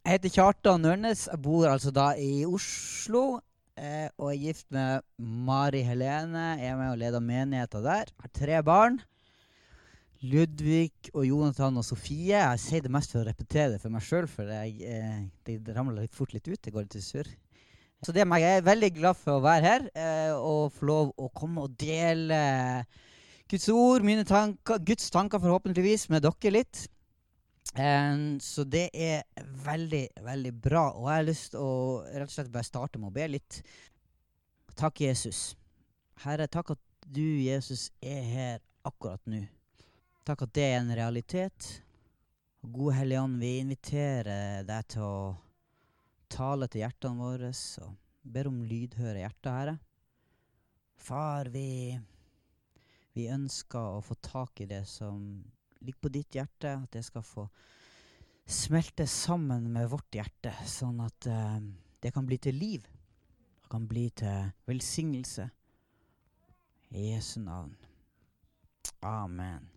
Jeg heter Kjartan Ørnes. Jeg bor altså da i Oslo. Eh, og er gift med Mari Helene. Jeg er med og leder menigheten der. Har tre barn. Ludvig og Jonathan og Sofie. Jeg sier det mest for å repetere det for meg sjøl, for jeg, eh, det ramler litt fort litt ut. Det går litt sur. Så det er meg. Jeg er veldig glad for å være her eh, og få lov å komme og dele Guds ord, mine tanker, Guds tanker forhåpentligvis med dere litt. Um, så det er veldig, veldig bra. Og jeg har lyst til å rett og slett bare starte med å be litt. Takk, Jesus. Herre, takk at du, Jesus, er her akkurat nå. Takk at det er en realitet. Gode Hellige Ånd, vi inviterer deg til å tale til hjertene våre og ber om lydhøre hjerter, Herre. Far, vi vi ønsker å få tak i det som ligger på ditt hjerte, at det skal få smelte sammen med vårt hjerte, sånn at uh, det kan bli til liv. Det kan bli til velsignelse. I Jesu navn. Amen.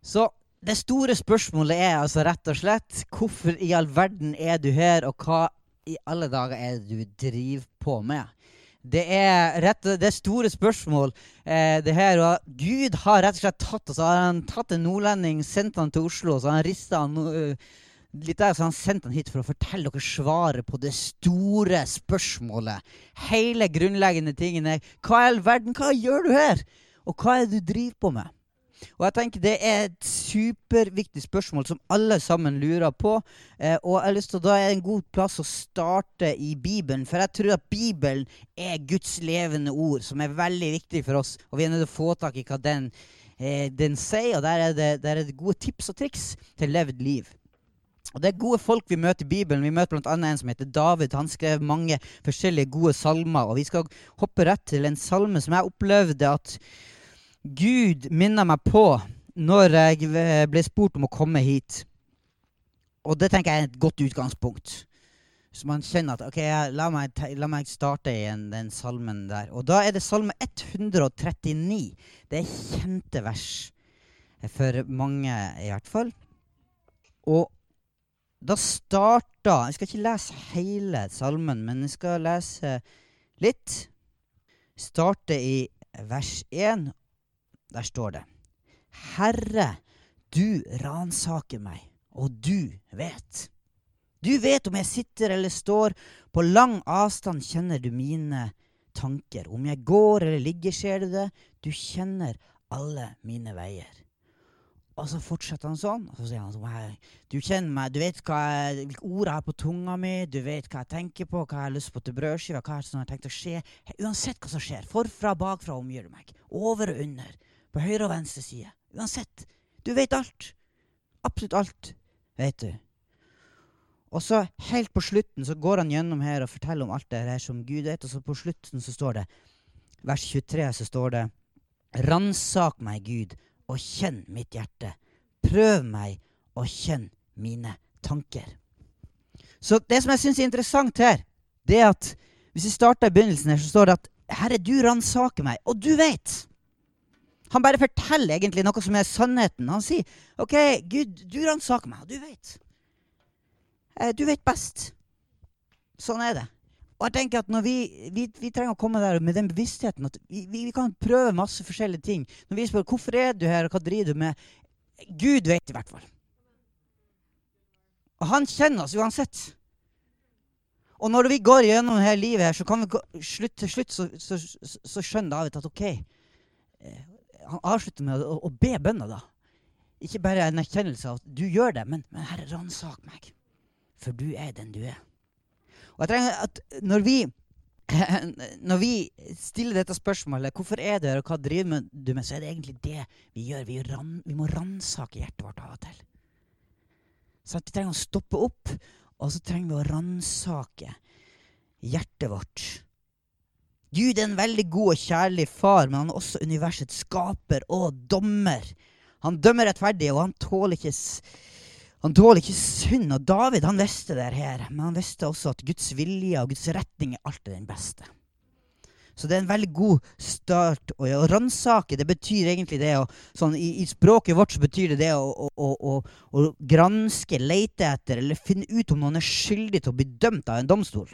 Så det store spørsmålet er altså rett og slett hvorfor i all verden er du her, og hva i alle dager er det du driver på med? Det er rett, det er store spørsmål. Eh, det her, og Gud har rett og slett tatt oss. Han tatt en nordlending, sendt han til Oslo, så har han rista han uh, litt der, så han sendt han hit for å fortelle dere svaret på det store spørsmålet. Hele grunnleggende tingene. Hva i all verden, hva gjør du her? Og hva er det du driver på med? Og jeg tenker Det er et superviktig spørsmål som alle sammen lurer på. Eh, og jeg har lyst til Da er det en god plass å starte i Bibelen. For jeg tror at Bibelen er Guds levende ord, som er veldig viktig for oss. Og vi er nødt til å få tak i hva den, eh, den sier. Og der er, det, der er, det, gode tips og triks til levd liv. Og Det er gode folk vi møter i Bibelen. Vi møter bl.a. en som heter David. Han skrev mange forskjellige gode salmer. Og Vi skal hoppe rett til en salme som jeg opplevde at Gud minner meg på når jeg ble spurt om å komme hit. Og det tenker jeg er et godt utgangspunkt. Så man kjenner at OK, la meg, la meg starte igjen den salmen der. Og da er det salme 139. Det er kjente vers for mange, i hvert fall. Og da starta Jeg skal ikke lese hele salmen, men jeg skal lese litt. Starte i vers 1 der står det Herre, du ransaker meg, og du vet. Du vet om jeg sitter eller står, på lang avstand kjenner du mine tanker. Om jeg går eller ligger, ser du det. Du kjenner alle mine veier. Og så fortsetter han sånn. Og så sier han sånn Du kjenner meg, du vet hva jeg, hvilke ord jeg har på tunga mi, du vet hva jeg tenker på, hva jeg har lyst på til brødskiva, hva jeg har tenkt å skje. Uansett hva som skjer, forfra, bakfra omgir du meg. Over og under på høyre og venstre side. Uansett. Du vet alt. Absolutt alt vet du. Og så helt på slutten så går han gjennom her og forteller om alt det her som Gud vet. Og så på slutten så står det, vers 23, så står det Ransak meg, Gud, og kjenn mitt hjerte. Prøv meg og kjenn mine tanker. Så det som jeg syns er interessant her, det er at hvis vi starter i begynnelsen her, så står det at Herre, du ransaker meg, og du vet. Han bare forteller egentlig noe som er sannheten. Han sier, 'OK, Gud, du ransaker meg, og du vet.' Eh, du vet best. Sånn er det. Og jeg tenker at vi, vi, vi trenger å komme der med den bevisstheten at vi, vi, kan prøve masse forskjellige ting. Når vi spør 'Hvorfor er du her, og hva driver du med?' Gud vet i hvert fall. Og han kjenner oss uansett. Og når vi går gjennom dette livet, her, så kan vi gå, slutt, til slutt så, så, så, så skjønner David at OK, eh, han avslutter med å, å be bønna, da. Ikke bare en erkjennelse av at du gjør det, men, men Herre, ransak meg. For du er den du er. Og jeg trenger at når vi når vi stiller dette spørsmålet, hvorfor er det og hva driver du med, så er det egentlig det vi gjør. Vi, ran, vi må ransake hjertet vårt av og til. Så vi trenger å stoppe opp, og så trenger vi å ransake hjertet vårt Gud er en veldig god og kjærlig far, men han er også universets skaper og dommer. Han dømmer rettferdig, og han tåler ikke, han tåler ikke synd. Og David han visste det her, men han visste også at Guds vilje og Guds retning er alltid den beste. Så det er en veldig god start. Å, å ransake det betyr egentlig det å sånn, i, i, språket vårt så betyr det det å, å, å, å granske, lete etter eller finne ut om noen er skyldig til å bli dømt av en domstol.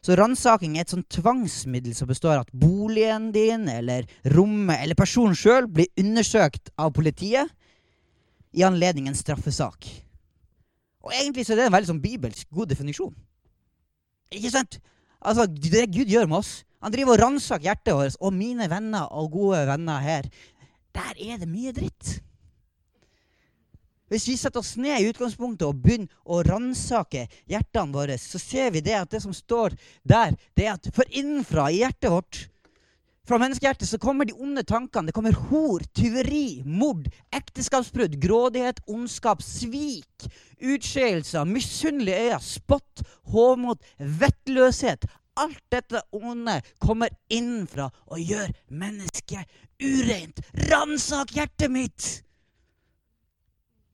Så ransaking er et sånn tvangsmiddel som består av at boligen din eller rommet eller personen sjøl blir undersøkt av politiet i anledning en straffesak. Og egentlig så er det en veldig sånn bibelsk god definisjon. Ikke sant? Altså, Det Gud gjør med oss Han driver og ransaker hjertet vårt. Og mine venner og gode venner her, der er det mye dritt. Hvis vi setter oss ned i utgangspunktet og begynner å ransake hjertene våre, så ser vi det at det som står der, det er at for innenfra i hjertet vårt fra menneskehjertet så kommer de onde tankene. Det kommer hor, tyveri, mord, ekteskapsbrudd, grådighet, ondskap, svik, utskeielser, misunnelige øyne, spott, hovmot, vettløshet. Alt dette onde kommer innenfra og gjør mennesket ureint. Ransak hjertet mitt!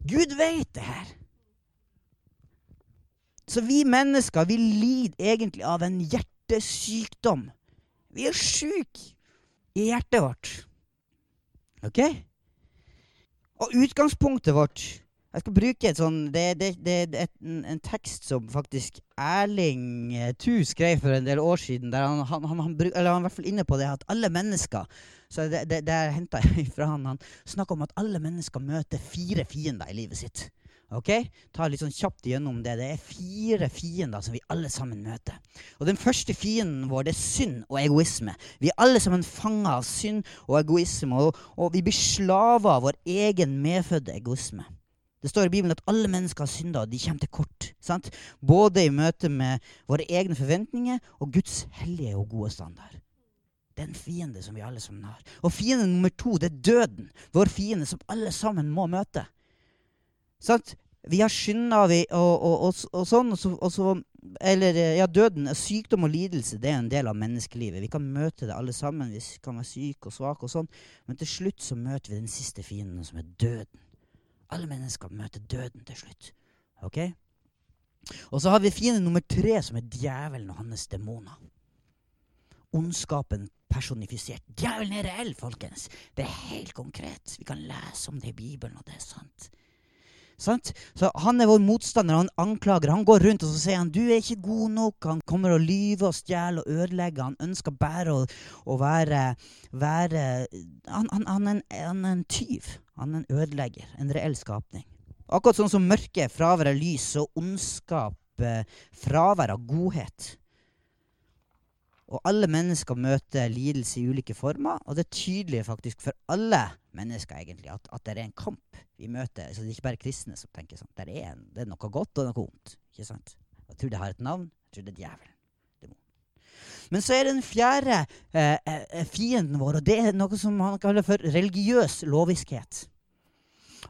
Gud vet det her. Så vi mennesker vi lider egentlig av en hjertesykdom. Vi er sjuke i hjertet vårt. OK? Og utgangspunktet vårt Jeg skal bruke et sånn Det, det, det er en, en, tekst som faktisk Erling eh, Thu skrev for en del år siden. der han, han, han, han, eller han er i hvert fall inne på det at alle mennesker så det, det, det er henta fra han. Han snakker om at alle mennesker møter fire fiender i livet sitt. Ok? Ta litt sånn kjapt igjennom det. Det er fire fiender som vi alle sammen møter. Og Den første fienden vår det er synd og egoisme. Vi er alle sammen fanga av synd og egoisme. Og, og vi blir slaver av vår egen medfødte egoisme. Det står i Bibelen at alle mennesker har synda, og de kommer til kort. Sant? Både i møte med våre egne forventninger og Guds hellige og gode standard. Det er en fiende som vi alle sammen har. Og fiende nummer to det er døden. Vår fiende som alle sammen må møte. Sant? Vi har synda og, og, og, og, sånn. Og så, eller ja, døden, sykdom og lidelse, det er en del av menneskelivet. Vi kan møte det alle sammen. Vi kan være syke og svake og sånn. Men til slutt så møter vi den siste fienden, som er døden. Alle mennesker møter døden til slutt. Ok? Og så har vi fiende nummer tre, som er djevelen og hans demoner ondskapen personifisert. Djevelen er reell, folkens. Det er helt konkret. Vi kan lese om det i Bibelen, og det er sant. Sant? Så Han er vår motstander, han anklager. Han går rundt og så sier han, du er ikke god nok. Han kommer og lyver og stjeler og ødelegger. Han ønsker bare å, å være, være han, han, han, er en, han, er en, tyv. Han er en ødelegger. En reell skapning. Akkurat sånn som mørket fravær av lys, og ondskap, eh, fravær av godhet. Og alle mennesker møter lidelse i ulike former, og det er tydelig faktisk for alle mennesker egentlig at, at det er en kamp vi møter. Så det er ikke bare kristne som tenker sånn. Det er, en, det er noe godt og noe vondt. ikke sant? Jeg tror det har et navn. Jeg tror det er djevelen. Men så er det den fjerde eh, eh, fienden vår, og det er noe som han kaller for religiøs loviskhet.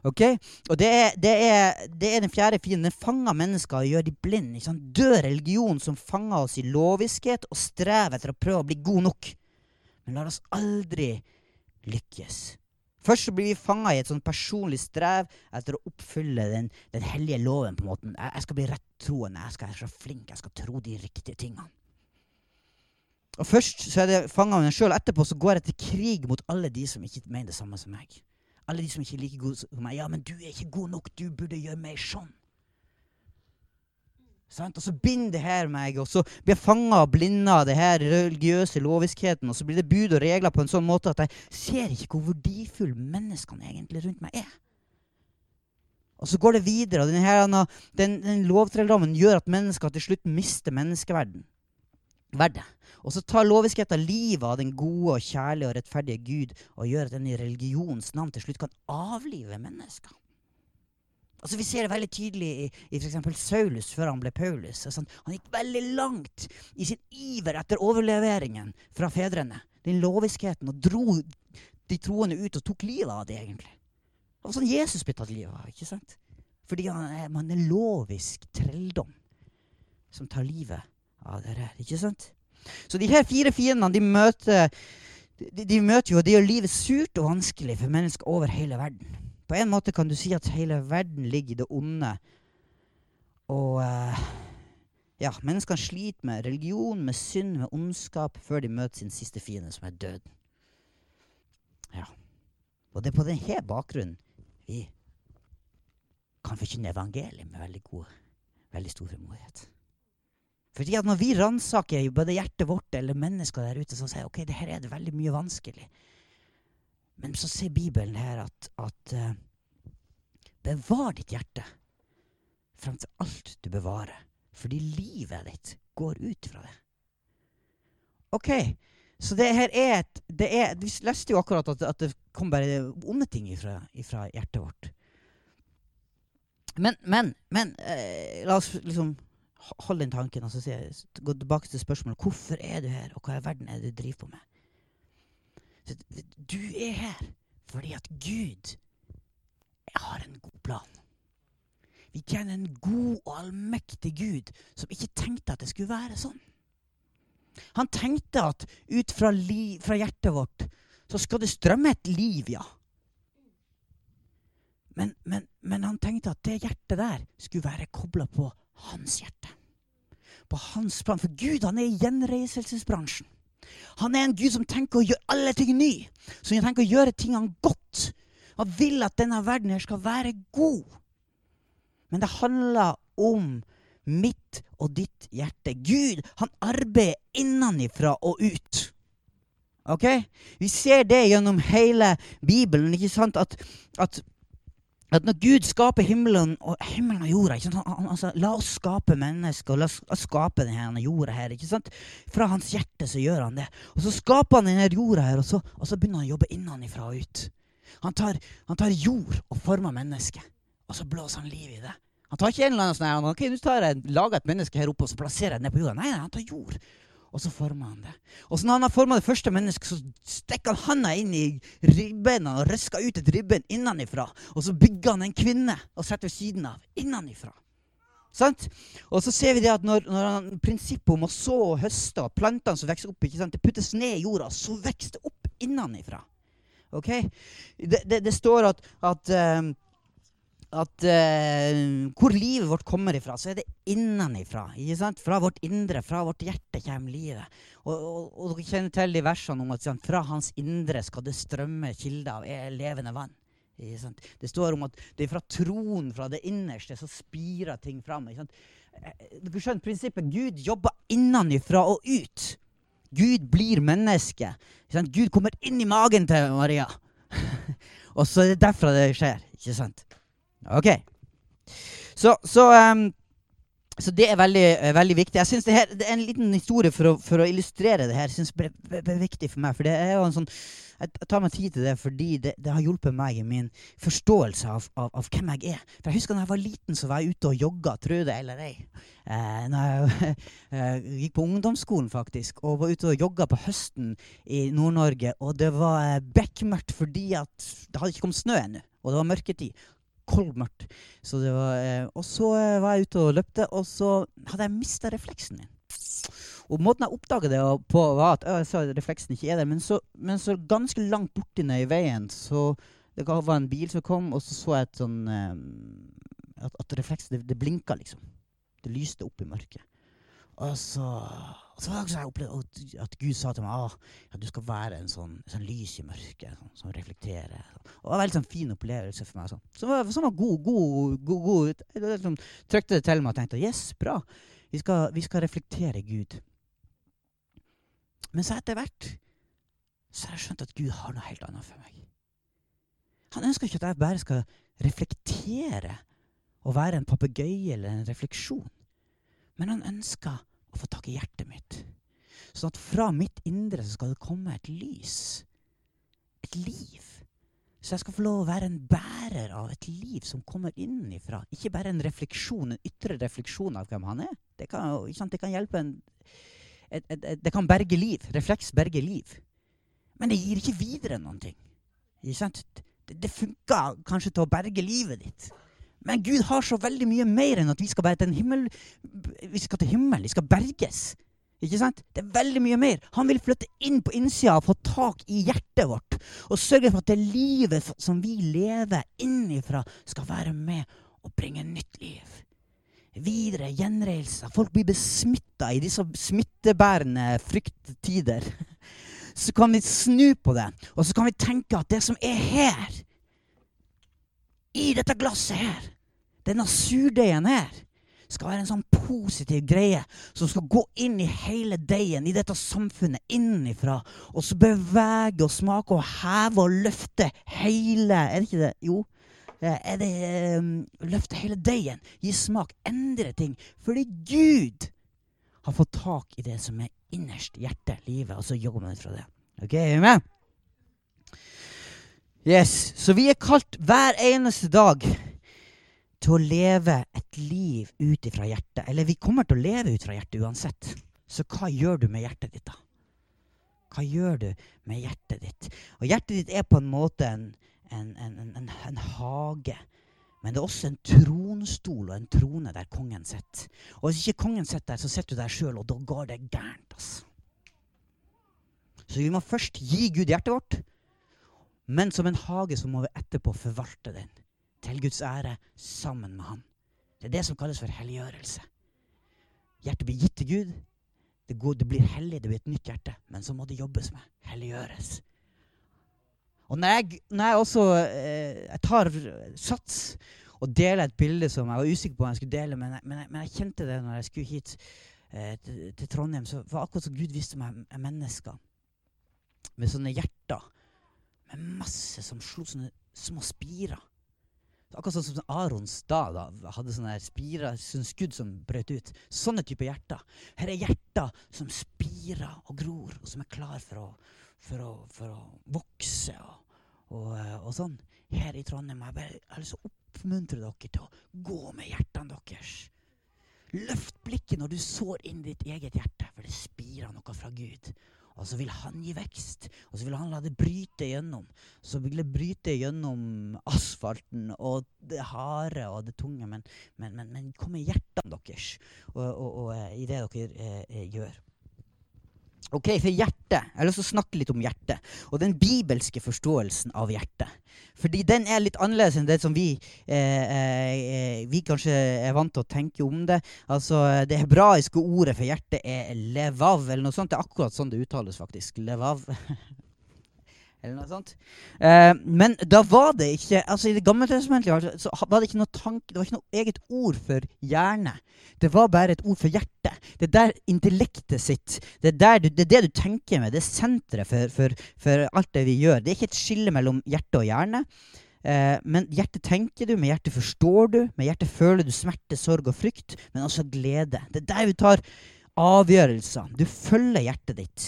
Ok? Og det er, det, er, det er, den fjerde fienden. Den fanger mennesker og gjør de blinde. Død religion som fanger oss i loviskhet og strever etter å prøve å bli god nok. Men lar oss aldri lykkes. Først så blir vi fanga i et sånn personlig strev etter å oppfylle den, den hellige loven. på en måte. Jeg, skal bli rettroende, jeg skal være så flink, jeg skal tro de riktige tingene. Og Først så er det fanga meg sjøl, etterpå så går jeg til krig mot alle de som ikke mener det samme som meg. Alle de som ikke er like gode som meg. Ja, men du er ikke god nok. Du burde gjøre mer sånn. Sant? Og så binder det her meg, og så blir jeg fanga og blinda av det her religiøse loviskheten. Og så blir det bud og regler på en sånn måte at jeg ser ikke hvor verdifulle menneskene egentlig rundt meg er. Og så går det videre, og denne, den, den lovtrelldommen gjør at mennesker til slutt mister menneskeverden verdet. Og så tar loviskheten livet av den gode og kjærlige og rettferdige Gud og gjør at den i religionens navn til slutt kan avlive mennesker. Altså Vi ser det veldig tydelig i, i f.eks. Saulus før han ble Paulus. Altså, han gikk veldig langt i sin iver etter overleveringen fra fedrene. Den loviskheten, og dro de troende ut og tok livet av det, egentlig. Det var sånn Jesus ble tatt livet av. ikke sant? Fordi han er, man er lovisk trelldom som tar livet av dere. Ikke sant? Så de her fire fiendene de møter, de, de møter jo, det gjør livet surt og vanskelig for mennesker over hele verden. På en måte kan du si at hele verden ligger i det onde. Og uh, Ja, menneskene sliter med religion, med synd, med ondskap, før de møter sin siste fiende, som er døden. Ja. Og det er på denne bakgrunnen vi kan forkynne evangeliet med veldig god, veldig stor frimodighet. Fordi at når vi ransaker både hjertet vårt eller mennesker der ute, så sier ok, det her er det veldig mye vanskelig. Men så sier Bibelen her at, at uh, bevar ditt hjerte fremfor alt du bevarer, fordi livet ditt går ut fra det. OK, så det her er et det er, Vi leste jo akkurat at, at det kom bare onde ting ifra, ifra hjertet vårt. Men, men, men eh, la oss liksom holde den tanken og så si, gå tilbake til spørsmålet hvorfor er du her, og hva i verden er det du driver på med? Du er her fordi at Gud har en god plan. Vi kjenner en god og allmektig Gud som ikke tenkte at det skulle være sånn. Han tenkte at ut fra, li, fra hjertet vårt så skal det strømme et liv, ja. Men, men, men, han tenkte at det hjertet der skulle være kobla på hans hjerte. På hans plan. For Gud han er i gjenreiselsesbransjen. Han er en Gud som tenker å gjøre alle ting ny. Som tenker å gjøre tingene godt. Han vil at denne verden her skal være god. Men det handler om mitt og ditt hjerte. Gud han arbeider innenfra og ut. Ok? Vi ser det gjennom hele Bibelen. ikke sant? At, at, at når Gud skaper himmelen og, himmelen og jorda han, han, altså, La oss skape mennesker, og la oss skape denne jorda her. Fra hans hjerte så gjør han det. Og så skaper han denne jorda her, og så, og så begynner han å jobbe innenfra og ut. Han tar, han tar jord og former mennesket, og så blåser han liv i det. Han tar ikke en eller annen sånn ok, nå tar jeg, et menneske her oppe og så plasserer jeg det ned på jorda. Nei, nei, han tar jord. Og så former han det. Og så når han har forma det første mennesket, så stikker han handa inn i ribbeina og røsker ut et ribben innenfra. Og så bygger han en kvinne og setter ved siden av. Innenfra. Sant? Og så ser vi det at når, når han, prinsippet om å så og høste og plantene som vokser opp, ikke sant? det puttes ned i jorda, så vokser det opp innenfra. Ok? Det, det, det står at, at um, at uh, hvor livet vårt kommer ifra, så er det innenifra. Ikke sant? Fra vårt indre, fra vårt hjerte kommer livet. Og, og, og dere kjenner til de versene om at sant, fra hans indre skal det strømme kilder av levende vann. Det står om at det er fra troen, fra det innerste, så spirer ting fram. Eh, dere skjønner prinsippet. Gud jobber innenifra og ut. Gud blir menneske. Gud kommer inn i magen til Maria. og så er det derfra det skjer. ikke sant? OK. Så, så, um, så det er veldig, uh, veldig viktig. Jeg synes det, her, det er en liten historie for å, for å illustrere det her. Synes det er viktig for meg. For det er jo en sånn jeg tar meg tid til det fordi det, det, har hjulpet meg i min forståelse av, av, av, hvem jeg er. For Jeg husker da jeg var liten, så var jeg ute og jogga, tro det eller ei. Eh, når jeg eh, gikk på ungdomsskolen, faktisk, og var ute og jogga på høsten i Nord-Norge. Og det var eh, bekmørkt fordi at det hadde ikke kommet snø ennå, og det var mørketid kolmørkt. Så eh, og så eh, var jeg ute og løpte, og så hadde jeg mista refleksen min. Og Måten jeg oppdaga det på, var at jeg sa refleksen ikke er der. Men så, men så ganske langt borti ned i veien så Det var en bil som kom, og så så jeg et sånn eh, at, at refleksen det, det blinka, liksom. Det lyste opp i mørket. Og så, og så var det jeg opplevde at Gud sa til meg ah, at du skal være en sånn, sånn lys i mørket sånn, som reflekterer. Og det var en veldig sånn fin opplevelse for meg. Sånn. Så det var, var god, god, god, god. Jeg liksom, trykte det til meg og tenkte yes, bra. Vi skal, vi skal reflektere Gud. Men så etter hvert så har jeg skjønt at Gud har noe helt annet for meg. Han ønsker ikke at jeg bare skal reflektere og være en papegøye eller en refleksjon. Men han ønsker å få tak i hjertet mitt. Sånn at fra mitt indre så skal det komme et lys. Et liv. Så jeg skal få lov å være en bærer av et liv som kommer innenfra. Ikke bare en refleksjon, en ytre refleksjon av hvem han er. Det kan, det kan hjelpe en et, et, et, Det kan berge liv. Refleks berger liv. Men det gir ikke videre noen ting. Det, det funker kanskje til å berge livet ditt. Men Gud har så veldig mye mer enn at vi skal bare til himmel. Vi skal til himmelen. Vi skal berges. Ikke sant? Det er veldig mye mer. Han vil flytte inn på innsida og få tak i hjertet vårt. Og sørge for at det livet som vi lever innifra, skal være med og bringe nytt liv. videre gjenreiselser. Folk blir besmitta i disse smittebærende frykttider. Så kan vi snu på det, og så kan vi tenke at det som er her, i dette glasset her, denne surdeigen her, skal være en sånn positiv greie som skal gå inn i hele deigen, i dette samfunnet, innenfra. Og så bevege og smake og heve og løfte hele Er det ikke det? Jo. Eh, er det um, Løfte hele deigen. Gi smak. Endre ting. Fordi Gud har fått tak i det som er innerst hjertet, livet, og så jobber man ut fra det. Ok, er vi med? Yes, Så vi er kalt hver eneste dag til å leve et liv ut ifra hjertet. Eller vi kommer til å leve ut fra hjertet uansett. Så hva gjør du med hjertet ditt, da? Hva gjør du med hjertet ditt? Og hjertet ditt er på en måte en, en, en, en hage. Men det er også en tronstol og en trone der kongen sitter. Og hvis ikke kongen sitter der, så sitter du der sjøl, og da går det gærent. altså. Så vi må først gi Gud hjertet vårt. Men som en hage så må vi etterpå forvalte den til Guds ære sammen med Han. Det er det som kalles for helliggjørelse. Hjertet blir gitt til Gud. Det, går, det blir hellig, det blir et nytt hjerte. Men så må det jobbes med. Helliggjøres. Og når jeg, når jeg også eh, jeg tar sats og deler et bilde som jeg var usikker på om jeg skulle dele, men jeg, men jeg, men jeg kjente det når jeg skulle hit eh, til, til, Trondheim, så var akkurat som Gud viste meg mennesker med sånne hjerter med masse som slo sånne små spirer. Akkurat sånn som Arons da, da hadde sånne spirer, sånne skudd som brøt ut. Sånne type hjerter. Her er hjerter som spirer og gror, og som er klar for å, for å, for å vokse og, og, eh, og, sånn. Her i Trondheim jeg bare, jeg har lyst å oppmuntre dere til å gå med hjertene deres. Løft blikket når du sår inn ditt eget hjerte, for det spirer noe fra Gud. Og så vil han gi vekst, og så vil han la det bryte gjennom. Så vil det bryte gjennom asfalten og det harde og det tunge, men, men, men, men kom i hjertene deres og, og, og, eh, i det dere eh, eh, gjør. Ok, for hjertet. Jeg har lyst til å snakke litt om hjertet. Og den bibelske forståelsen av hjertet. Fordi den er litt annerledes enn det som vi, eh, eh, vi kanskje er vant til å tenke om det. Altså, Det hebraiske ordet for hjertet er levav, eller noe sånt. Det er akkurat sånn det uttales, faktisk. Levav. eller noe sånt. Eh, men da var det ikke altså I Det gamle testamentet var det ikke noe tanke, det var ikke noe eget ord for hjerne. Det var bare et ord for hjerte. Det er der intellektet sitt det er, du, det, er det du tenker med. Det er senteret for, for, for, alt det vi gjør. Det er ikke et skille mellom hjerte og hjerne. Eh, men hjertet tenker du, med hjertet forstår du, med hjertet føler du smerte, sorg og frykt, men også glede. Det er der vi tar avgjørelser. Du følger hjertet ditt.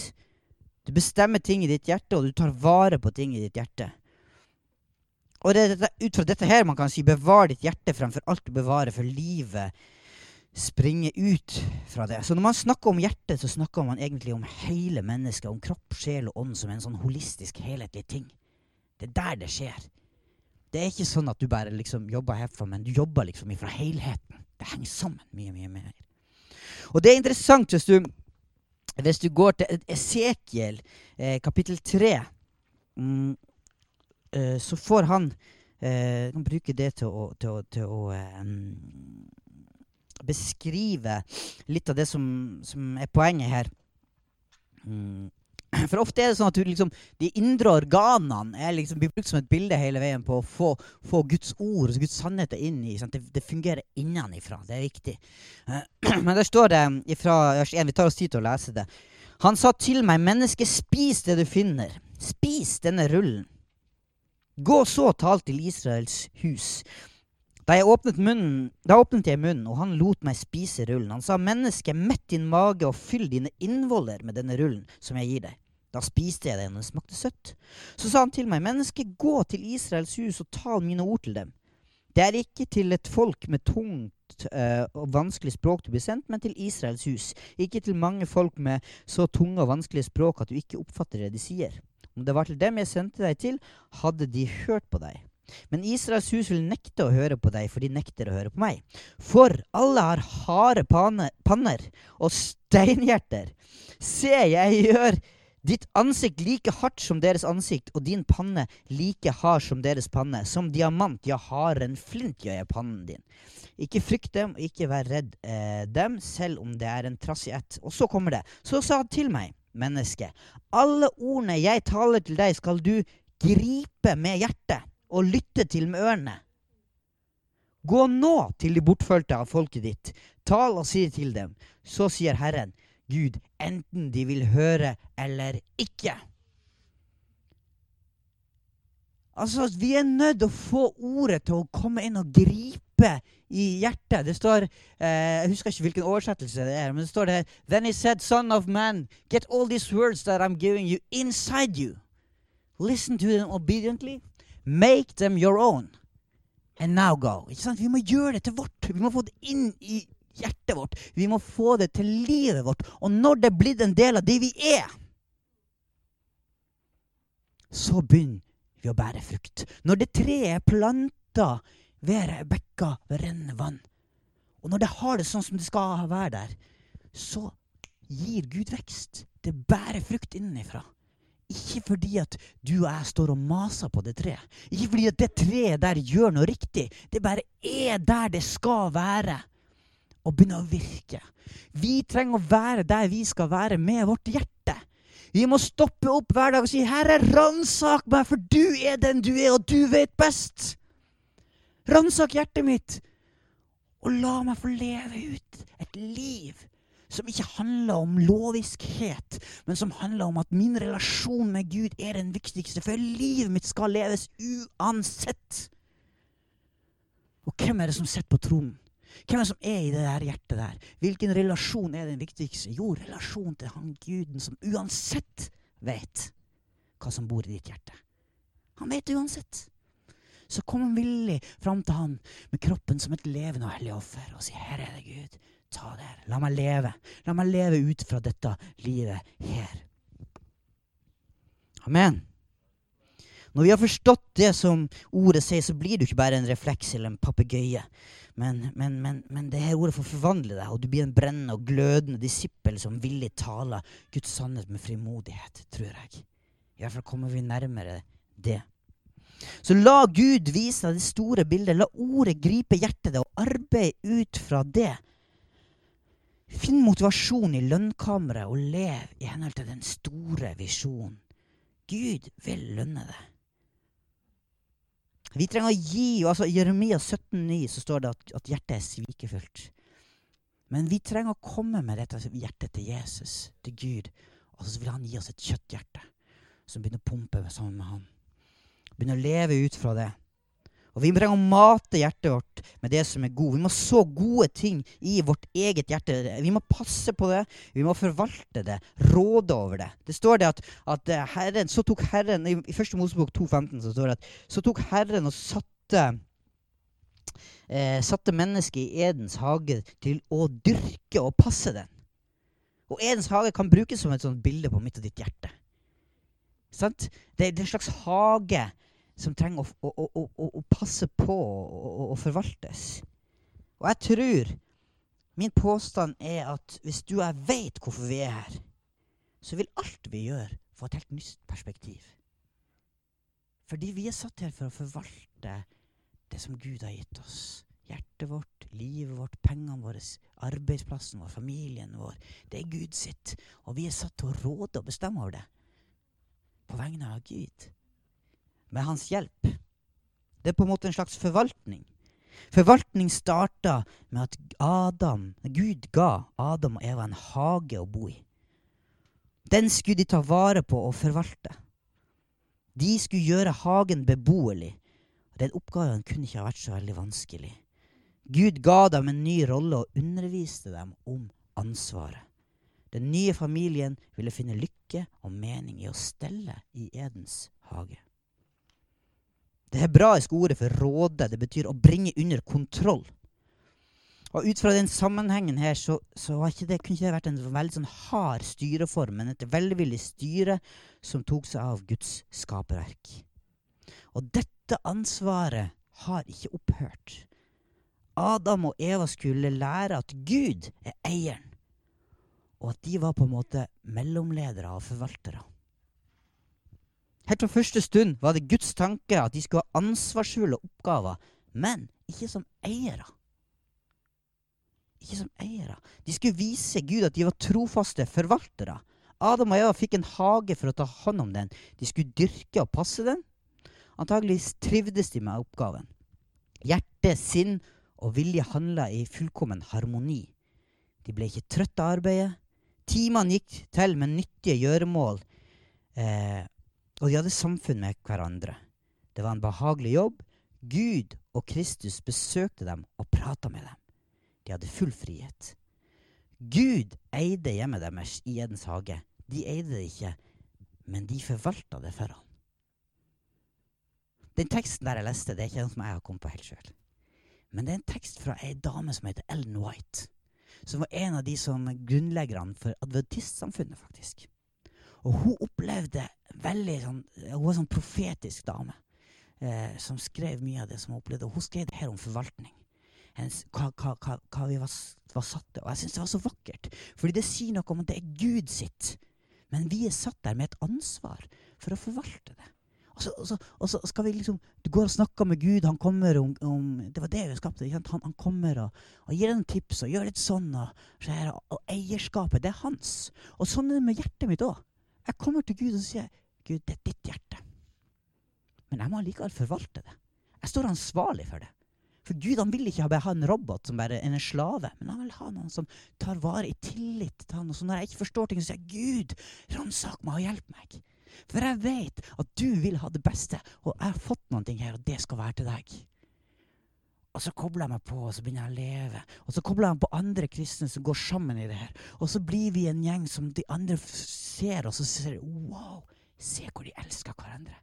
Du bestemmer ting i ditt hjerte, og du tar vare på ting i ditt hjerte. Og det er ut fra dette her man kan si bevar ditt hjerte fremfor alt du bevarer, for livet springer ut fra det. Så når man snakker om hjertet, så snakker man egentlig om hele mennesket, om kropp, sjel og ånd som en sånn holistisk, helhetlig ting. Det er der det skjer. Det er ikke sånn at du bare liksom jobber herfra, men du jobber liksom ifra helheten. Det henger sammen mye, mye mer. Og det er interessant hvis du hvis du går til Esekiel eh, kapittel 3, mm, eh, så får han eh, kan bruke det til å, til å, til å um, beskrive litt av det som, som er poenget her. Mm. For ofte er det sånn at liksom, de indre organene liksom, blir brukt som et bilde hele veien på å få, få Guds ord og Guds sannheter inn i. Det, det, fungerer innenifra. Det er viktig. Men der står det fra vers 1, vi tar oss tid til å lese det. Han sa til meg, menneske, spis det du finner. Spis denne rullen. Gå så, tal til Israels hus. Da åpnet munnen, da åpnet jeg munnen, og han lot meg spise rullen. Han sa, menneske, mett din mage og fyll dine innvoller med denne rullen som jeg gir deg. Da spiste jeg den, og den smakte søtt. Så sa han til meg, menneske, gå til Israels hus og tal mine ord til dem. Det er ikke til et folk med tungt uh, og vanskelig språk du blir sendt, men til Israels hus. Ikke til mange folk med så tunge og vanskelige språk at du ikke oppfatter det de sier. Om det var til dem jeg sendte deg til, hadde de hørt på deg. Men Israels hus vil nekte å høre på deg, for de nekter å høre på meg. For alle har harde panner og steinhjerter. Se, jeg gjør Ditt ansikt like hardt som deres ansikt, og din panne like hard som deres panne. Som diamant, ja, hardere enn flint gjør jeg pannen din. Ikke frykt dem, og ikke vær redd eh, dem, selv om det er en trassig ett. Og så kommer det. Så sa han til meg, menneske, alle ordene jeg taler til deg, skal du gripe med hjertet og lytte til med ørene. Gå nå til de bortfølte av folket ditt, tal og si til dem. Så sier Herren, Gud, enten de vil høre eller ikke. Altså, Vi er nødt til å få ordet til å komme inn og gripe i hjertet. Det står eh, Jeg husker ikke hvilken oversettelse det er, men det står det Then he said, Son of man, get all these words that I'm giving you inside you. Listen to them obediently. Make them your own. And now go. Ikke sant? Vi må gjøre det til vårt. Vi må få det inn i hjertet vårt. Vi må få det til livet vårt. Og når det er blitt en del av det vi er, så begynner vi å bære frukt. Når det treet er planta ved bekka ved rennende vann, og når det har det sånn som det skal være der, så gir Gud vekst. Det bærer frukt innenfra. Ikke fordi at du og jeg står og maser på det treet. Ikke fordi at det treet der gjør noe riktig. Det bare er der det skal være og begynner å virke. Vi trenger å være der vi skal være med vårt hjerte. Vi må stoppe opp hver dag og si 'Herre, ransak meg, for du er den du er, og du vet best'. Ransak hjertet mitt, og la meg få leve ut et liv som ikke handler om loviskhet, men som handler om at min relasjon med Gud er den viktigste, for livet mitt skal leves uansett. Og hvem er det som sitter på tronen? Hvem er det som er i det der hjertet der? Hvilken relasjon er den viktigste? Jo, relasjonen til han guden som uansett vet hva som bor i ditt hjerte. Han vet det uansett. Så kom han villig fram til han med kroppen som et levende og hellig offer og si, 'Her er det, Gud. Ta det her. La meg leve. La meg leve ut fra dette livet her.' Amen. Når vi har forstått det som ordet sier, så blir du ikke bare en refleks eller en papegøye. Men, men, men, men, det her ordet får forvandle deg, og du blir en brennende og glødende disippel som villig taler Guds sannhet med frimodighet, tror jeg. I hvert fall kommer vi nærmere det. Så la Gud vise deg det store bildet. La ordet gripe hjertet ditt, og arbeid ut fra det. Finn motivasjon i lønnkammeret, og lev i henhold til den store visjonen. Gud vil lønne deg. Vi trenger å gi altså I Jeremia 17,9 så står det at, at hjertet er svikefullt. Men vi trenger å komme med dette hjertet til Jesus, til Gud. Og så vil han gi oss et kjøtthjerte som begynner å pumpe sammen med han. Begynner å leve ut fra det. Og Vi trenger å mate hjertet vårt med det som er god. Vi må så gode ting i vårt eget hjerte. Vi må passe på det. Vi må forvalte det. Råde over det. Det står det at, at eh, Herren, så tok Herren, I, første Mosebok 2,15 så står det at så tok Herren og satte eh, satte mennesket i Edens hage til å dyrke og passe den. Og Edens hage kan brukes som et sånt bilde på mitt og ditt hjerte. Sant? Det, det er en slags hage som trenger å, å, å, å passe på og forvaltes. Og jeg tror Min påstand er at hvis du og jeg vet hvorfor vi er her, så vil alt vi gjør, få et helt nytt perspektiv. Fordi vi er satt her for å forvalte det som Gud har gitt oss. Hjertet vårt, livet vårt, pengene våre, arbeidsplassen vår, familien vår. Det er Gud sitt. Og vi er satt til å råde og bestemme over det. På vegne av Gud med hans hjelp. Det er på en måte en slags forvaltning. Forvaltning starta med at Adam, Gud ga Adam og Eva en hage å bo i. Den skulle de ta vare på og forvalte. De skulle gjøre hagen beboelig. Den oppgaven kunne ikke ha vært så veldig vanskelig. Gud ga dem en ny rolle og underviste dem om ansvaret. Den nye familien ville finne lykke og mening i å stelle i Edens hage. Det hebraiske ordet for råde det betyr å bringe under kontroll. Og Ut fra den sammenhengen her så, så det, kunne ikke det vært en veldig sånn hard styreform, men et velvillig styre som tok seg av Guds skaperverk. Og dette ansvaret har ikke opphørt. Adam og Eva skulle lære at Gud er eieren, og at de var på en måte mellomledere og forvaltere. Helt fra første stund var det Guds tanke at de skulle ha ansvarsfulle oppgaver, men ikke som eiere. Ikke som eiere. De skulle vise Gud at de var trofaste forvaltere. Adam og Eva fikk en hage for å ta hånd om den. De skulle dyrke og passe den. Antageligvis trivdes de med oppgaven. Hjerte, sinn og vilje handla i fullkommen harmoni. De ble ikke trøtte av arbeidet. Timene gikk til med nyttige gjøremål, eh, og de hadde samfunn med hverandre. Det var en behagelig jobb. Gud og Kristus besøkte dem og prata med dem. De hadde full frihet. Gud eide hjemmet deres i Edens hage. De eide det ikke, men de forvalta det for ham. Den teksten der jeg leste, det er ikke noe som jeg har kommet på helt sjøl. Men det er en tekst fra ei dame som heter Ellen White. Som var en av de som grunnleggerne for adventistsamfunnet, faktisk. Og hun opplevde veldig sånn Hun var sånn profetisk dame eh, som skrev mye av det som hun opplevde. Og hun skrev det her om forvaltning. Hennes, hva, hva, hva, hva, vi var, var satt til. Og jeg syns det var så vakkert. Fordi det sier noe om at det er Gud sitt. Men vi er satt der med et ansvar for å forvalte det. Og så, og så, og så skal vi liksom Du går og snakker med Gud. Han kommer om, om Det var det vi skapte. Han, han, kommer og, og, gir deg tips og gjør litt sånn. Og, og, eierskapet, det er hans. Og sånn er det med hjertet mitt òg. Jeg kommer til Gud og sier Gud, det er ditt hjerte. Men jeg må allikevel forvalte det. Jeg står ansvarlig for det. For Gud han vil ikke ha en robot som bare er en slave, men han vil ha noen som tar vare i tillit til han. Og så når jeg ikke forstår ting, så sier jeg Gud, ransak meg og hjelp meg. For jeg vet at du vil ha det beste, og jeg har fått noen ting her, og det skal være til deg. Og så kobler jeg meg på, og så begynner jeg å leve. Og så kobler jeg meg på andre kristne som går sammen i det her. Og så blir vi en gjeng som de andre ser, og så ser de wow, se hvor de elsker hverandre.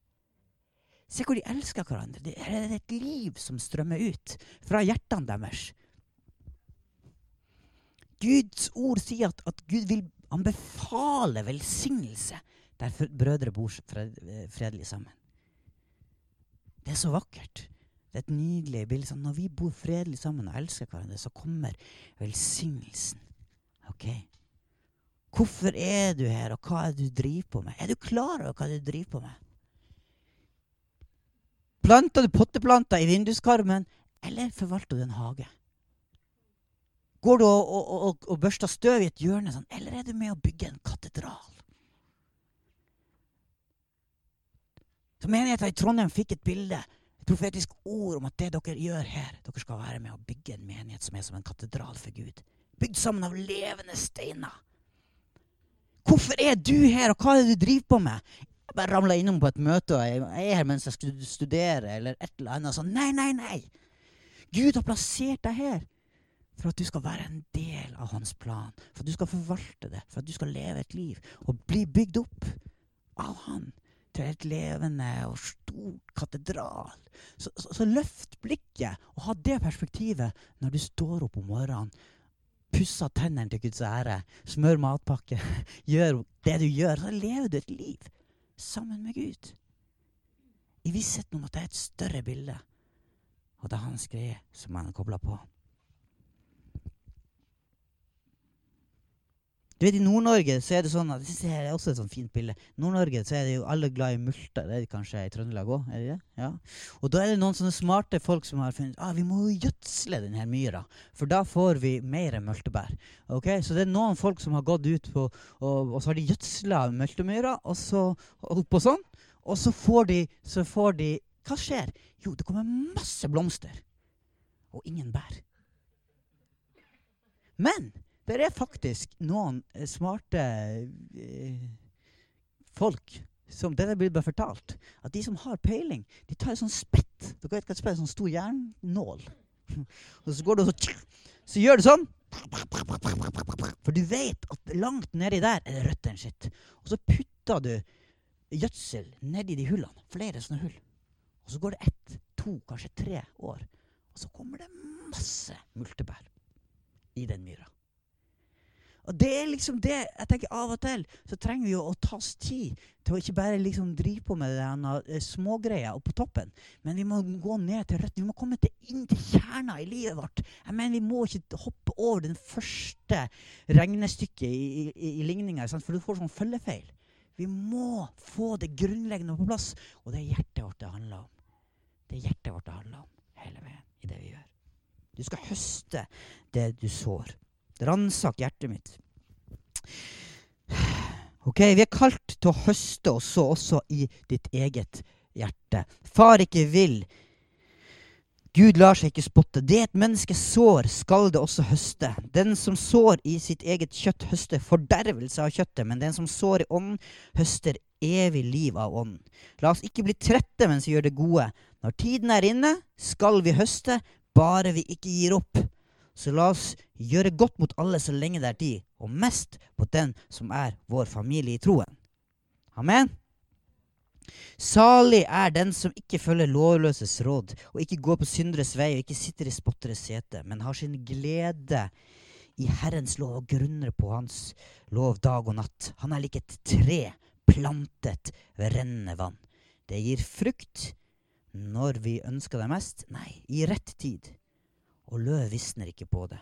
Se hvor de elsker hverandre. Det er et liv som strømmer ut fra hjertene deres. Guds ord sier at, at Gud vil han befaler velsignelse der brødre bor fredelig sammen. Det er så vakkert. Det er et nydelig bilde. Sånn, når vi bor fredelig sammen og elsker hverandre, så kommer velsignelsen. Ok? Hvorfor er du her, og hva er det du driver på med? Er du klar over hva du driver på med? Planter du potteplanter i vinduskarmen, eller forvalter du en hage? Går du og, og, og, og børster støv i et hjørne, sånn, eller er du med å bygge en katedral? Så Menigheten i Trondheim fikk et bilde, profetisk ord om at det dere gjør her, dere skal være med å bygge en menighet som er som en katedral for Gud. Bygd sammen av levende steiner. Hvorfor er du her, og hva er det du driver på med? Jeg bare ramla innom på et møte, og jeg er her mens jeg studerer, eller et eller annet sånn. Nei, nei, nei! Gud har plassert deg her for at du skal være en del av hans plan. For at du skal forvalte det, for at du skal leve et liv og bli bygd opp av han til et levende og stort katedral. Så, så, så løft blikket og ha det perspektivet når du står opp om morgenen. Pusser tennene til Guds ære, smør matpakke, gjør det du gjør. Så lever du et liv sammen med Gud. I vissheten om at det er et større bilde, og det er hans greie som han er kobla på. Du vet, I Nord-Norge så er det sånn at, det er også et sånn fint bilde. Nord-Norge så er det jo alle glad i multer. Det er det kanskje i Trøndelag òg? Ja. Og da er det noen sånne smarte folk som har funnet ah, vi må jo gjødsle denne myra, for da får vi mer multebær. Okay? Så det er noen folk som har gått ut på og, og så har de gjødsla multemyra, og så oppå sånn, og så får, de, så får de Hva skjer? Jo, det kommer masse blomster. Og ingen bær. Men det er faktisk noen eh, smarte eh, folk som Dette blir bare fortalt. At de som har peiling, de tar en sånn spett. Dere vet hva et spett er? Sånn stor jernnål. og så går du og så, så gjør du sånn. For du vet at langt nedi der er det røttene sitt. Og så putter du gjødsel nedi de hullene. Flere sånne hull. Og så går det ett, to, kanskje tre år. Og så kommer det masse multebær i den myra. Og det er liksom det jeg tenker Av og til så trenger vi jo å ta oss tid til å ikke bare liksom drive på med denne smågreia smågreia på toppen, men vi må gå ned til røttene. Vi må komme til inn til kjerna i livet vårt. Jeg mener Vi må ikke hoppe over den første regnestykket i, i, i ligninga, for du får sånn følgefeil. Vi må få det grunnleggende på plass. Og det er hjertet vårt det handler om. Det er hjertet vårt det handler om hele veien i det vi gjør. Du skal høste det du sår. Ransak hjertet mitt. Ok, Vi er kalt til å høste og så også i ditt eget hjerte. Far ikke vil. Gud lar seg ikke spotte. Det et menneske sår, skal det også høste. Den som sår i sitt eget kjøtt, høster fordervelse av kjøttet, men den som sår i ånden, høster evig liv av ånden. La oss ikke bli trette mens vi gjør det gode. Når tiden er inne, skal vi høste, bare vi ikke gir opp. Så la oss gjøre godt mot alle så lenge det er tid, og mest på den som er vår familie i troen. Amen. Salig er den som ikke følger lovløses råd, og ikke går på synderes vei, og ikke sitter i spotteres sete, men har sin glede i Herrens lov og grunner på Hans lov dag og natt. Han er lik et tre plantet ved rennende vann. Det gir frukt når vi ønsker det mest, nei, i rett tid og løv visner ikke på det.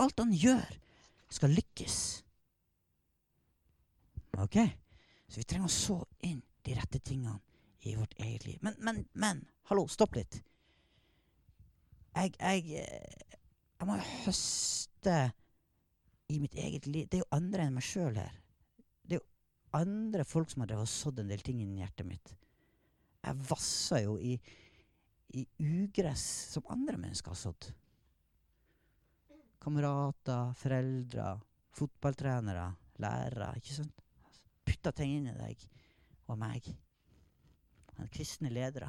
Alt han gjør, skal lykkes. Ok? Så vi trenger å så inn de rette tingene i vårt eget liv. Men, men, men hallo, stopp litt. Jeg, jeg, jeg må høste i mitt eget liv. Det er jo andre enn meg sjøl her. Det er jo andre folk som har sådd en del ting inni hjertet mitt. Jeg vasser jo i, i ugress som andre mennesker har sådd kamerater, foreldre, fotballtrenere, lærere. ikke sant? Putta ting inn i deg og meg. Kristne ledere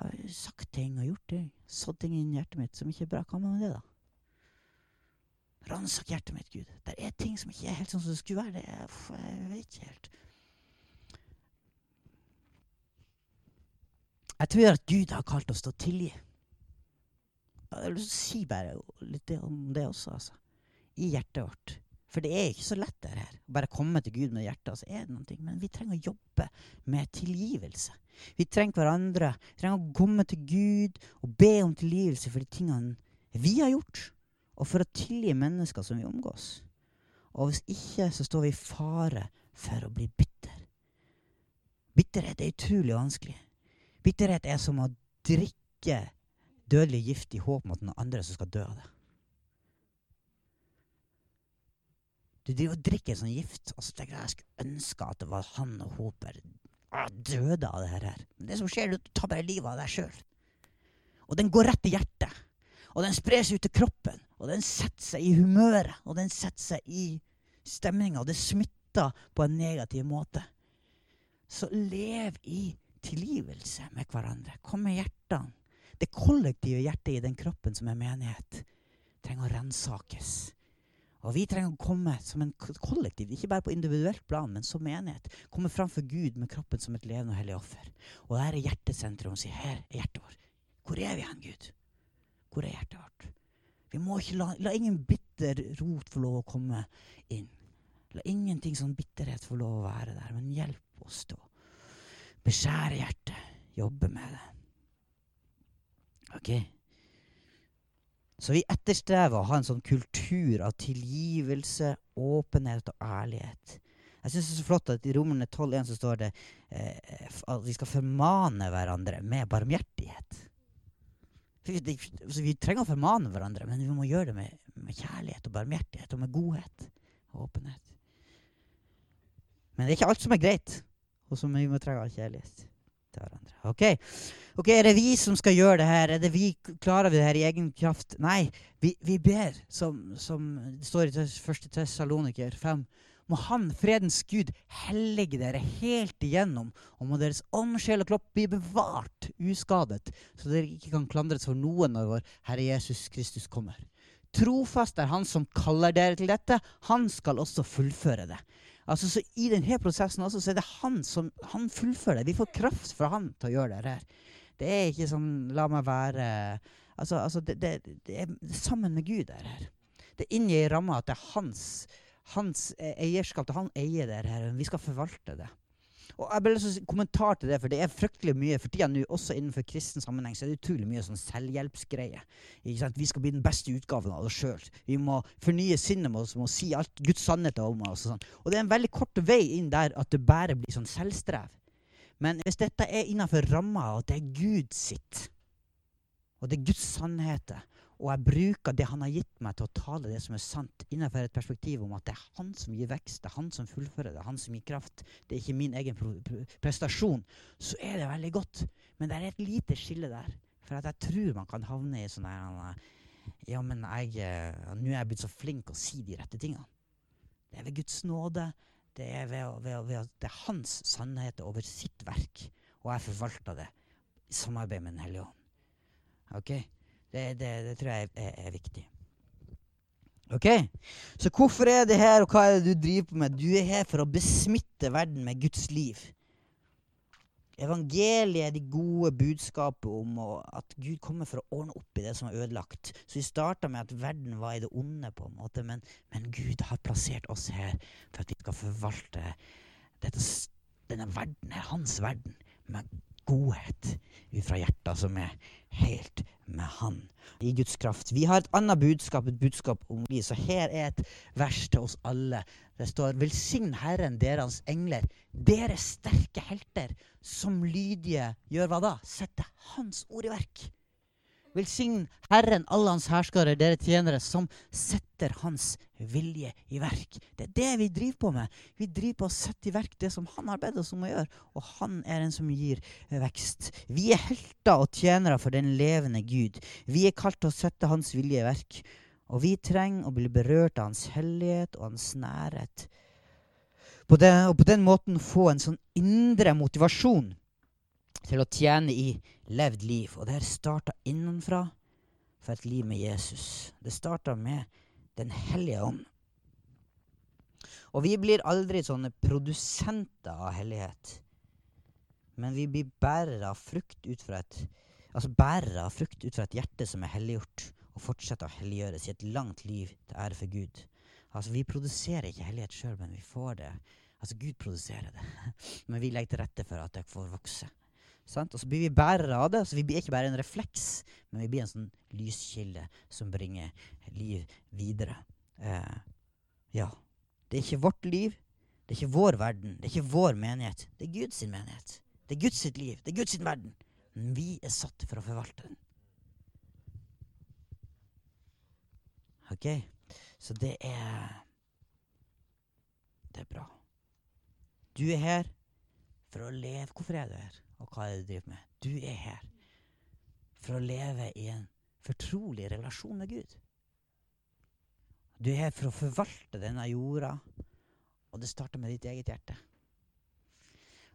har sagt ting og gjort ting, sådd ting inn i hjertet mitt som ikke er bra. Hva med det, da? Ransak hjertet mitt, Gud. Det er ting som ikke er helt sånn som det skulle være. Det er, jeg vet ikke helt. Jeg tror at Gud har kalt oss til å tilgi. Jeg å si bare litt om det også, altså. I hjertet vårt. For det er ikke så lett det her. Bare komme til Gud med hjertet, så er det noe. Men vi trenger å jobbe med tilgivelse. Vi trenger hverandre. Vi trenger å komme til Gud og be om tilgivelse for de tingene vi har gjort, og for å tilgi mennesker som vi omgås. Og hvis ikke, så står vi i fare for å bli bitter. Bitterhet er utrolig vanskelig. Bitterhet er som å drikke dødelig gift i håp om at noen andre som skal dø av det. Du driver og drikker sånn gift, og så tenker jeg jeg skulle ønske at det var han og Hoper døde av det her. Men det som skjer, er du tar bare livet av deg sjøl. Og den går rett i hjertet. Og den sprer seg ut til kroppen. Og den setter seg i humøret. Og den setter seg i stemninga. Og det smitter på en negativ måte. Så lev i tilgivelse med hverandre. Kom med hjertene det kollektive hjertet i den kroppen som er menighet, trenger å ransakes. Og vi trenger å komme som en kollektiv, ikke bare på individuelt plan, men som menighet. Komme framfor Gud med kroppen som et levende og hellig offer. Og der er hjertesenteret og sier her er hjertet vårt. Hvor er vi hen, Gud? Hvor er hjertet vårt? Vi må ikke la, la ingen bitter rot få lov å komme inn. La ingenting sånn bitterhet få lov å være der. Men hjelp oss da. beskjære hjertet, jobbe med det. Ok? Så vi etterstrever å ha en sånn kultur av tilgivelse, åpenhet og ærlighet. Jeg syns det er så flott at i Romerne 12.1 så står det eh, at vi skal formane hverandre med barmhjertighet. Vi trenger å formane hverandre, men vi må gjøre det med, med kjærlighet og barmhjertighet og med godhet og åpenhet. Men det er ikke alt som er greit, og som vi må trenge av kjærlighet til hverandre. Ok, Ok, Er det vi som skal gjøre det her? Er det vi, Klarer vi det her i egen kraft? Nei, vi, vi ber, som, som det står i 1. Tessaloniker 5. Må Han, fredens Gud, hellige dere helt igjennom, og må deres ånd, sjel og kropp bli bevart uskadet, så dere ikke kan klandres for noen når vår Herre Jesus Kristus kommer. Trofast er Han som kaller dere til dette. Han skal også fullføre det. Altså, så I denne prosessen også, så er det han som han fullfører. Vi får kraft fra han til å gjøre det her. Det er ikke sånn 'la meg være' Altså, altså det, det, det, er sammen med Gud det her. Det er inni ei at det er hans, hans eierskap. Han eier det her. Vi skal forvalte det. Og jeg vil også kommentar til det, for det er fryktelig mye for tida nå, også innenfor kristen sammenheng, så er det utrolig mye sånn selvhjelpsgreie. Ikke sant? Vi skal bli den beste utgaven av oss sjøl. Vi må fornye sinnet med oss, vi må si alt Guds sannheter om oss. Og, sånn. og det er en veldig kort vei inn der at det bare blir sånn selvstrev. Men hvis dette er innenfor ramma og det er Gud sitt, og det er Guds sannheter, og jeg bruker det han har gitt meg til å tale det som er sant, innenfor et perspektiv om at det er han som gir vekst, det er han som fullfører, det er han som gir kraft, det er ikke min egen prestasjon, så er det veldig godt. Men det er et lite skille der. For jeg tror man kan havne i sånn her Ja, men jeg, eh, nå er jeg blitt så flink å si de rette tingene. Det er ved Guds nåde. Det er ved, ved, ved det er hans sannhet over sitt verk, og jeg forvalter det i samarbeid med Den hellige ånd. Okay? Det, det, det tror jeg er, er, viktig. Ok, Så hvorfor er det her, og hva er det du driver på med? Du er her for å besmitte verden med Guds liv. Evangeliet er de gode budskapet om at Gud kommer for å ordne opp i det som er ødelagt. Så vi starta med at verden var i det onde, på en måte, men, men Gud har plassert oss her for at vi skal forvalte dette, denne verden, er hans verden, med godhet fra hjertet som er helt med Han i Guds kraft. Vi har et annet budskap, et budskap om liv. Så her er et vers til oss alle. Det står Velsign Herren, deres engler, dere sterke helter, som lydige gjør hva da? Setter Hans ord i verk. Velsign Herren, alle hans herskere, dere tjenere, som setter Hans vilje i verk. Det er det vi driver på med. Vi driver på å sette i verk det som Han har bedt oss om å gjøre, og Han er den som gir vekst. Vi er helter og tjenere for den levende Gud. Vi er kalt til å sette Hans vilje i verk, og vi trenger å bli berørt av Hans hellighet og Hans nærhet. På den, og på den måten få en sånn indre motivasjon til å tjene i levd liv. Og det her starta innenfra for et liv med Jesus. Det starta med Den hellige ånd. Og vi blir aldri sånne produsenter av hellighet. Men vi blir bærere av frukt ut fra et altså frukt ut fra et hjerte som er helliggjort, og fortsetter å helliggjøres i et langt liv til ære for Gud. Altså, Vi produserer ikke hellighet sjøl, men vi får det. Altså, Gud produserer det. Men vi legger til rette for at det får vokse. Sant? Og så blir vi bærere av det. Så vi blir ikke bare en refleks, men vi blir en sånn lyskilde som bringer liv videre. Eh, ja. Det er ikke vårt liv, det er ikke vår verden, det er ikke vår menighet. Det er Guds menighet. Det er Guds liv, det er Guds verden. Men vi er satt for å forvalte den. OK? Så det er Det er bra. Du er her for å leve. Hvorfor er du her? Og hva er det du driver med? Du er her for å leve i en fortrolig relasjon med Gud. Du er her for å forvalte denne jorda, og det starter med ditt eget hjerte.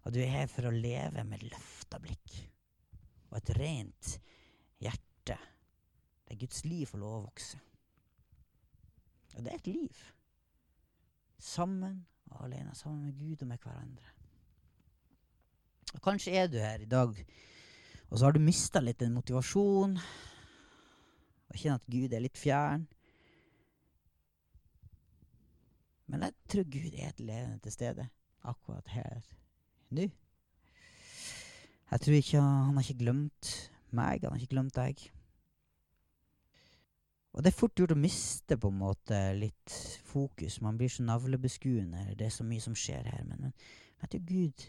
Og du er her for å leve med løfta blikk og et rent hjerte, der Guds liv får lov å vokse. Og det er et liv. Sammen og alene. Sammen med Gud og med hverandre. Kanskje er du her i dag, og så har du mista litt den motivasjonen. Og kjenner at Gud er litt fjern. Men jeg tror Gud er et levende til stede akkurat her nå. Jeg tror ikke Han har ikke glemt meg, han har ikke glemt deg. Og det er fort gjort å miste på en måte litt fokus. Man blir så navlebeskuende. Det er så mye som skjer her. Men, men jeg tror Gud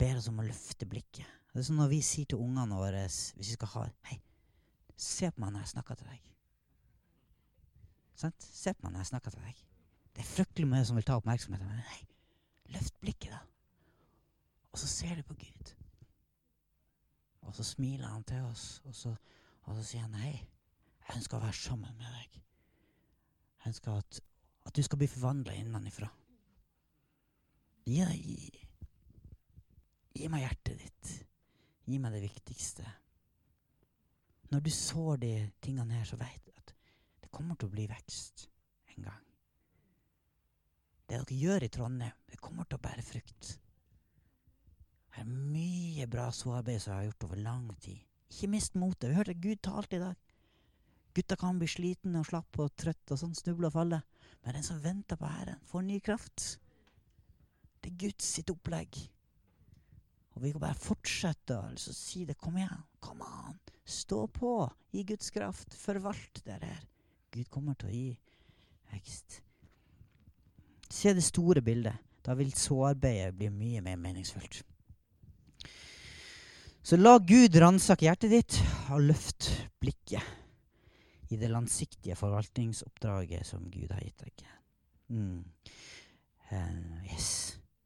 ber oss om å løfte blikket. Det er sånn Når vi sier til ungene våre hvis vi skal ha Hei, se på meg når jeg snakker til deg. Sant? Se på meg når jeg snakker til deg. Det er fryktelig mye som vil ta oppmerksomheten. Men hei, løft blikket, da. Og så ser du på Gud. Og så smiler han til oss, og så, og så sier han hei, jeg ønsker å være sammen med deg. Jeg ønsker at, at du skal bli forvandla innenfra. Gi deg Gi meg hjertet ditt. Gi meg det viktigste. Når du sår de tingene her, så vet du at det kommer til å bli vekst en gang. Det dere gjør i Trondheim, det kommer til å bære frukt. Det er mye bra såarbeid som jeg har gjort over lang tid. Ikke mist motet. Vi hørte Gud talte i dag. Gutta kan bli slitne og slappe og trøtte og sånn, snuble og falle. Men den som venter på Herren, får ny kraft. Det er Guds sitt opplegg. Og vi kan bare fortsette å altså, si det. Kom igjen. Kom an. Stå på i Guds kraft. Forvalt det her. Gud kommer til å gi vekst. Se det store bildet. Da vil såarbeidet bli mye mer meningsfullt. Så la Gud ransake hjertet ditt, og løft blikket i det langsiktige forvaltningsoppdraget som Gud har gitt deg. Mm. Uh, yes.